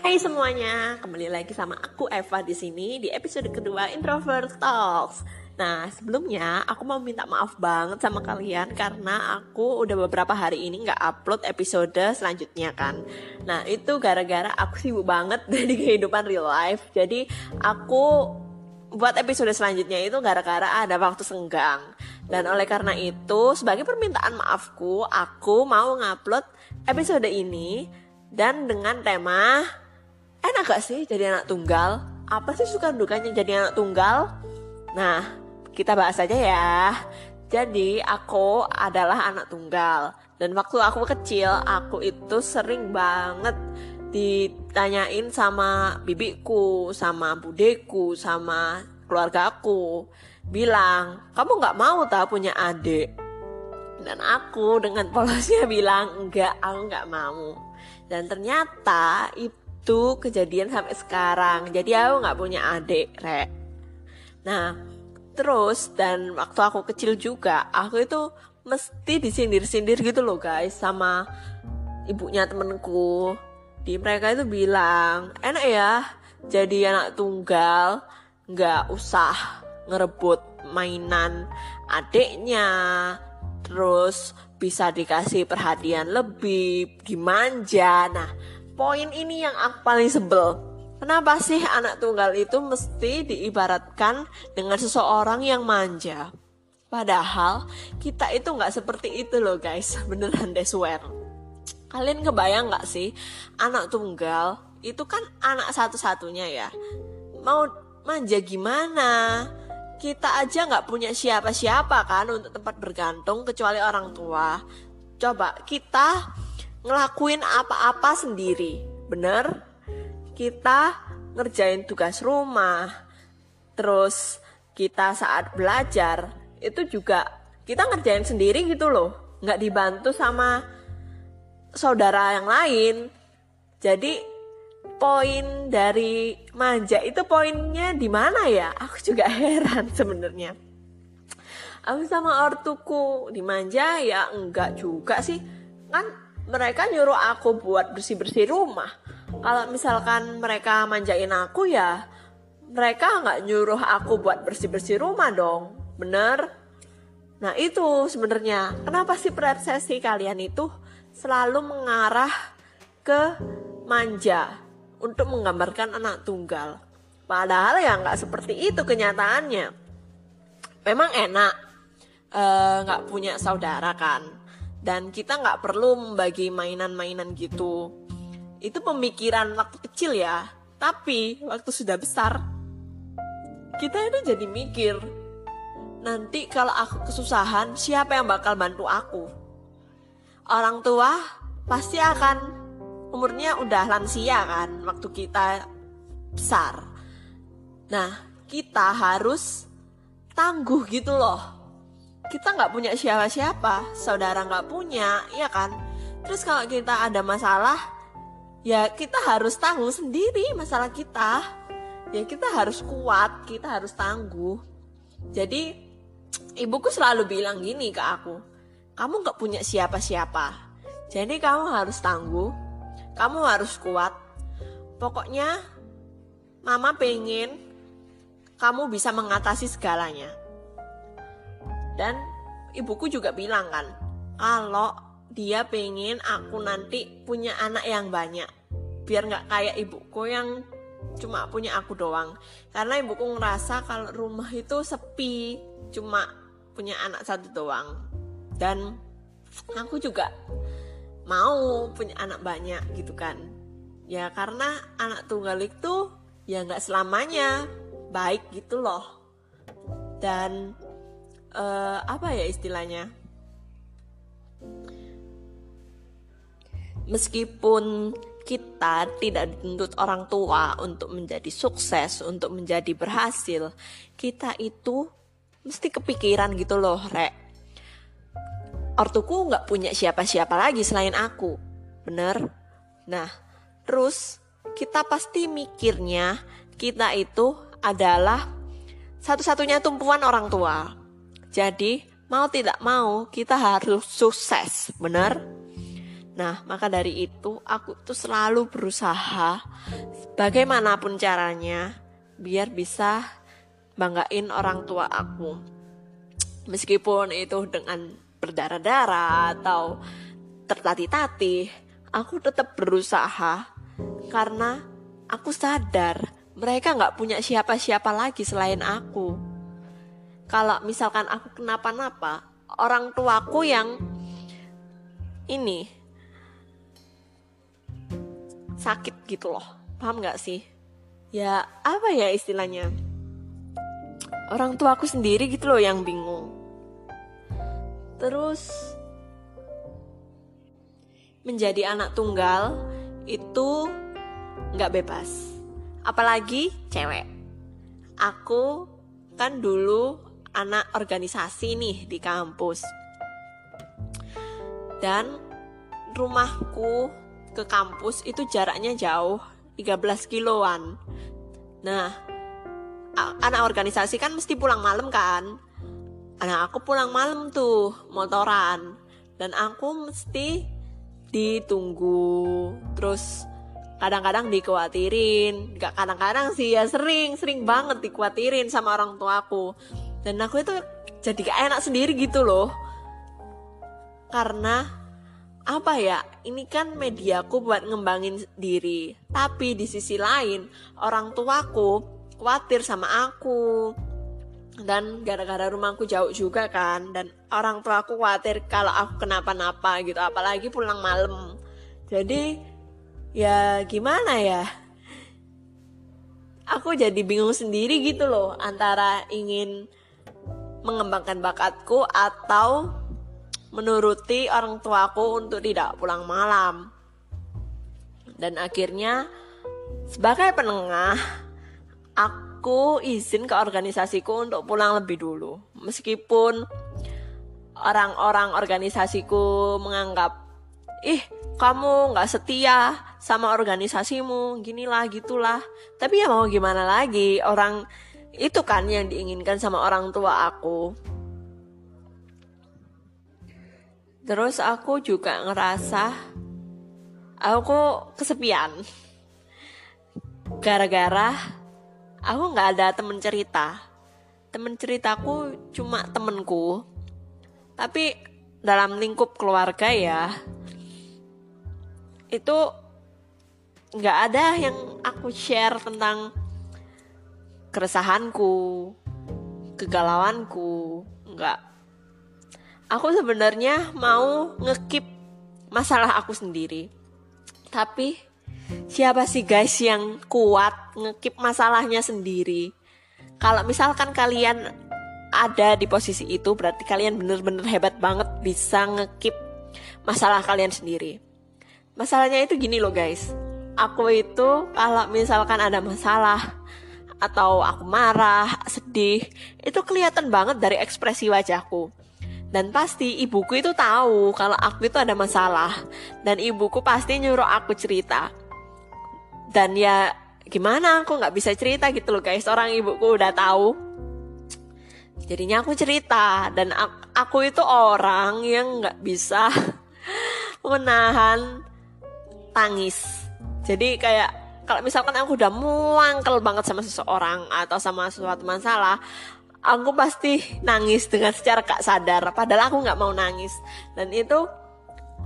Hai semuanya, kembali lagi sama aku Eva di sini di episode kedua Introvert Talks. Nah, sebelumnya aku mau minta maaf banget sama kalian karena aku udah beberapa hari ini nggak upload episode selanjutnya kan. Nah, itu gara-gara aku sibuk banget dari kehidupan real life. Jadi, aku buat episode selanjutnya itu gara-gara ada waktu senggang. Dan oleh karena itu, sebagai permintaan maafku, aku mau ngupload episode ini dan dengan tema enak gak sih jadi anak tunggal? Apa sih suka dukanya jadi anak tunggal? Nah, kita bahas aja ya. Jadi, aku adalah anak tunggal. Dan waktu aku kecil, aku itu sering banget ditanyain sama bibiku, sama budeku, sama keluarga aku. Bilang, kamu gak mau tak punya adik? Dan aku dengan polosnya bilang, enggak, aku gak mau. Dan ternyata itu itu kejadian sampai sekarang. Jadi aku nggak punya adik rek. Nah terus dan waktu aku kecil juga aku itu mesti disindir-sindir gitu loh guys sama ibunya temenku. Di mereka itu bilang enak ya jadi anak tunggal nggak usah ngerebut mainan adiknya. Terus bisa dikasih perhatian lebih dimanja nah poin ini yang aku paling sebel. Kenapa sih anak tunggal itu mesti diibaratkan dengan seseorang yang manja? Padahal kita itu nggak seperti itu loh guys, beneran deh swear. Kalian kebayang nggak sih anak tunggal itu kan anak satu-satunya ya. Mau manja gimana? Kita aja nggak punya siapa-siapa kan untuk tempat bergantung kecuali orang tua. Coba kita ngelakuin apa-apa sendiri. Bener? Kita ngerjain tugas rumah, terus kita saat belajar itu juga kita ngerjain sendiri gitu loh, nggak dibantu sama saudara yang lain. Jadi poin dari manja itu poinnya di mana ya? Aku juga heran sebenarnya. Aku sama ortuku dimanja ya enggak juga sih. Kan mereka nyuruh aku buat bersih-bersih rumah. Kalau misalkan mereka manjain aku ya, mereka nggak nyuruh aku buat bersih-bersih rumah dong. Bener? Nah itu sebenarnya kenapa sih persepsi kalian itu selalu mengarah ke manja untuk menggambarkan anak tunggal. Padahal ya nggak seperti itu kenyataannya. Memang enak eh, nggak uh, punya saudara kan dan kita nggak perlu membagi mainan-mainan gitu. Itu pemikiran waktu kecil ya. Tapi waktu sudah besar kita itu jadi mikir nanti kalau aku kesusahan siapa yang bakal bantu aku? Orang tua pasti akan umurnya udah lansia kan waktu kita besar. Nah kita harus tangguh gitu loh kita nggak punya siapa-siapa, saudara nggak punya, ya kan? Terus kalau kita ada masalah, ya kita harus tangguh sendiri masalah kita. Ya kita harus kuat, kita harus tangguh. Jadi ibuku selalu bilang gini ke aku, kamu nggak punya siapa-siapa, jadi kamu harus tangguh, kamu harus kuat. Pokoknya mama pengen kamu bisa mengatasi segalanya dan ibuku juga bilang kan kalau dia pengen aku nanti punya anak yang banyak biar nggak kayak ibuku yang cuma punya aku doang. Karena ibuku ngerasa kalau rumah itu sepi cuma punya anak satu doang. Dan aku juga mau punya anak banyak gitu kan. Ya karena anak tunggal itu ya nggak selamanya baik gitu loh. Dan uh, apa ya istilahnya meskipun kita tidak dituntut orang tua untuk menjadi sukses, untuk menjadi berhasil, kita itu mesti kepikiran gitu loh, Rek. Ortuku nggak punya siapa-siapa lagi selain aku, bener? Nah, terus kita pasti mikirnya kita itu adalah satu-satunya tumpuan orang tua. Jadi, mau tidak mau kita harus sukses, benar? Nah, maka dari itu aku tuh selalu berusaha bagaimanapun caranya biar bisa banggain orang tua aku. Meskipun itu dengan berdarah-darah atau tertatih-tatih, aku tetap berusaha karena aku sadar mereka nggak punya siapa-siapa lagi selain aku. Kalau misalkan aku kenapa-napa, orang tuaku yang ini sakit gitu loh. Paham nggak sih? Ya apa ya istilahnya? Orang tua aku sendiri gitu loh yang bingung. Terus menjadi anak tunggal itu nggak bebas. Apalagi cewek. Aku kan dulu anak organisasi nih di kampus. Dan rumahku ke kampus itu jaraknya jauh 13 kiloan. Nah anak organisasi kan mesti pulang malam kan? Anak aku pulang malam tuh motoran. Dan aku mesti ditunggu. Terus kadang-kadang dikhawatirin gak kadang-kadang sih ya sering sering banget dikhawatirin sama orang tua aku dan aku itu jadi gak enak sendiri gitu loh. Karena apa ya ini kan mediaku buat ngembangin diri. Tapi di sisi lain orang tuaku khawatir sama aku. Dan gara-gara rumahku jauh juga kan. Dan orang tuaku khawatir kalau aku kenapa-napa gitu. Apalagi pulang malam. Jadi ya gimana ya? Aku jadi bingung sendiri gitu loh. Antara ingin mengembangkan bakatku atau menuruti orang tuaku untuk tidak pulang malam. Dan akhirnya sebagai penengah, aku izin ke organisasiku untuk pulang lebih dulu. Meskipun orang-orang organisasiku menganggap, ih kamu nggak setia sama organisasimu, ginilah gitulah. Tapi ya mau gimana lagi, orang itu kan yang diinginkan sama orang tua aku. Terus aku juga ngerasa aku kesepian. Gara-gara aku nggak ada temen cerita. Temen ceritaku cuma temenku. Tapi dalam lingkup keluarga ya, itu nggak ada yang aku share tentang keresahanku, kegalauanku, nggak aku sebenarnya mau ngekip masalah aku sendiri. Tapi siapa sih guys yang kuat ngekip masalahnya sendiri? Kalau misalkan kalian ada di posisi itu berarti kalian bener-bener hebat banget bisa ngekip masalah kalian sendiri. Masalahnya itu gini loh guys. Aku itu kalau misalkan ada masalah atau aku marah, sedih, itu kelihatan banget dari ekspresi wajahku dan pasti ibuku itu tahu kalau aku itu ada masalah. Dan ibuku pasti nyuruh aku cerita. Dan ya gimana aku nggak bisa cerita gitu loh guys. Orang ibuku udah tahu. Jadinya aku cerita. Dan aku, itu orang yang nggak bisa menahan tangis. Jadi kayak kalau misalkan aku udah muangkel banget sama seseorang atau sama suatu masalah, aku pasti nangis dengan secara gak sadar. Padahal aku nggak mau nangis. Dan itu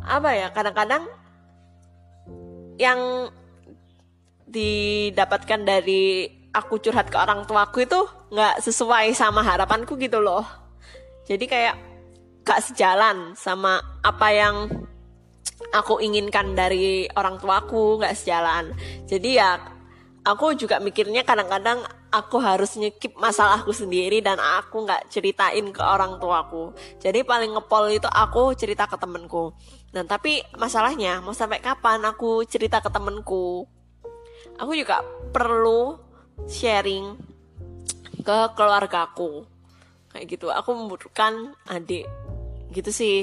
apa ya kadang-kadang yang didapatkan dari aku curhat ke orang tuaku itu nggak sesuai sama harapanku gitu loh. Jadi kayak gak sejalan sama apa yang aku inginkan dari orang tuaku nggak sejalan jadi ya aku juga mikirnya kadang-kadang aku harus nyekip masalahku sendiri dan aku nggak ceritain ke orang tuaku. Jadi paling ngepol itu aku cerita ke temenku. Nah tapi masalahnya mau sampai kapan aku cerita ke temenku? Aku juga perlu sharing ke keluargaku. Kayak gitu. Aku membutuhkan adik. Gitu sih.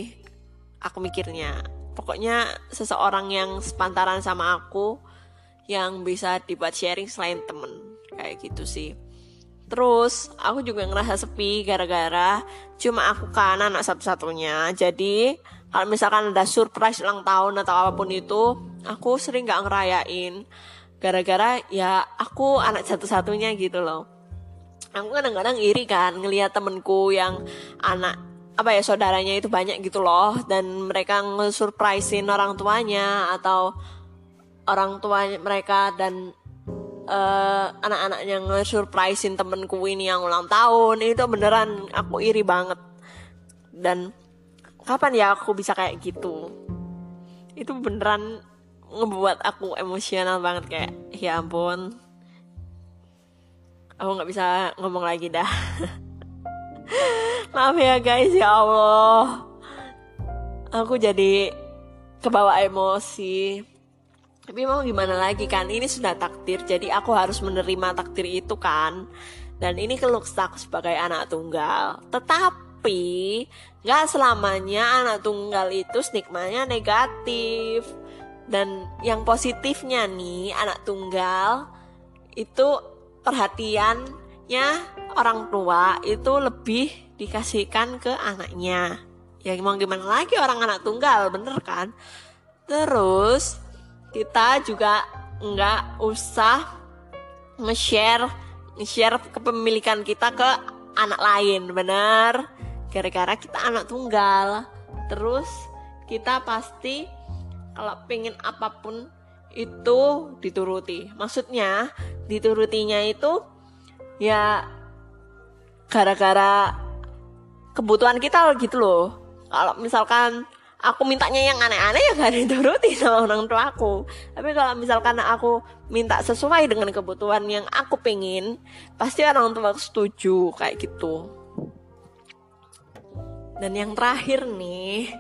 Aku mikirnya. Pokoknya seseorang yang sepantaran sama aku yang bisa dibuat sharing selain temen. Kayak gitu sih. Terus aku juga ngerasa sepi gara-gara cuma aku kan anak satu-satunya. Jadi kalau misalkan ada surprise ulang tahun atau apa pun itu aku sering nggak ngerayain. Gara-gara ya aku anak satu-satunya gitu loh. Aku kadang-kadang iri kan ngelihat temenku yang anak apa ya saudaranya itu banyak gitu loh. Dan mereka nge-surprisein orang tuanya atau orang tua mereka dan uh, anak-anaknya nge-surprisein temenku ini yang ulang tahun. Itu beneran aku iri banget. Dan kapan ya aku bisa kayak gitu? Itu beneran ngebuat aku emosional banget kayak ya ampun aku nggak bisa ngomong lagi dah maaf ya guys ya Allah. Aku jadi kebawa emosi. Tapi mau gimana lagi kan? Ini sudah takdir jadi aku harus menerima takdir itu kan? Dan ini keluk aku sebagai anak tunggal. Tetapi Gak selamanya anak tunggal itu stigmanya negatif. Dan yang positifnya nih anak tunggal itu perhatiannya orang tua itu lebih dikasihkan ke anaknya. Ya mau gimana lagi orang anak tunggal bener kan? Terus kita juga nggak usah nge-share nge-share kepemilikan kita ke anak lain bener? Gara-gara kita anak tunggal. Terus kita pasti kalau pengen apa pun itu dituruti. Maksudnya diturutinya itu ya gara-gara kebutuhan kita gitu loh. Kalau misalkan aku mintanya yang aneh-aneh ya gak dituruti sama orang tua aku. Tapi kalau misalkan aku minta sesuai dengan kebutuhan yang aku pengen pasti orang tua setuju kayak gitu. Dan yang terakhir nih,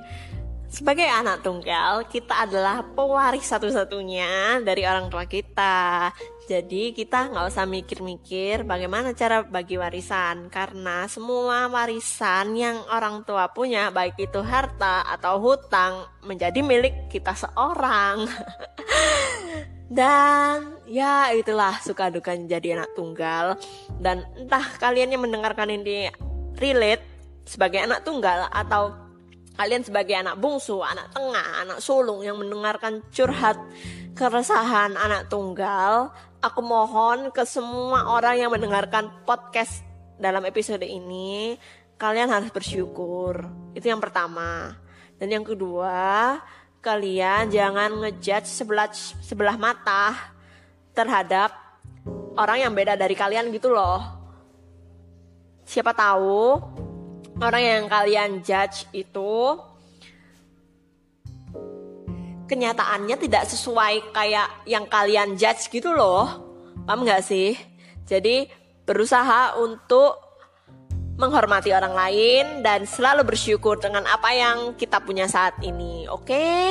sebagai anak tunggal, kita adalah pewaris satu-satunya dari orang tua kita. Jadi kita nggak usah mikir-mikir bagaimana cara bagi warisan karena semua warisan yang orang tua punya baik itu harta atau hutang menjadi milik kita seorang. Dan ya itulah suka duka jadi anak tunggal dan entah kalian yang mendengarkan ini relate sebagai anak tunggal atau kalian sebagai anak bungsu, anak tengah, anak sulung yang mendengarkan curhat keresahan anak tunggal, aku mohon ke semua orang yang mendengarkan podcast dalam episode ini, kalian harus bersyukur. Itu yang pertama. Dan yang kedua, kalian jangan ngejudge sebelah sebelah mata terhadap orang yang beda dari kalian gitu loh. Siapa tahu orang yang kalian judge itu kenyataannya tidak sesuai kayak yang kalian judge gitu loh. Paham gak sih? Jadi berusaha untuk menghormati orang lain dan selalu bersyukur dengan apa yang kita punya saat ini. Oke? Okay?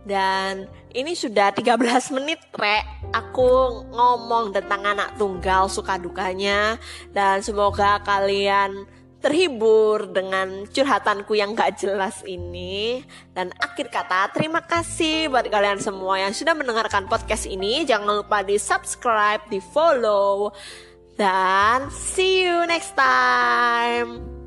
Dan ini sudah 13 menit, Re. Aku ngomong tentang anak tunggal suka dukanya dan semoga kalian terhibur dengan curhatanku yang gak jelas ini. Dan akhir kata, terima kasih buat kalian semua yang sudah mendengarkan podcast ini. Jangan lupa di subscribe, di follow. Dan see you next time.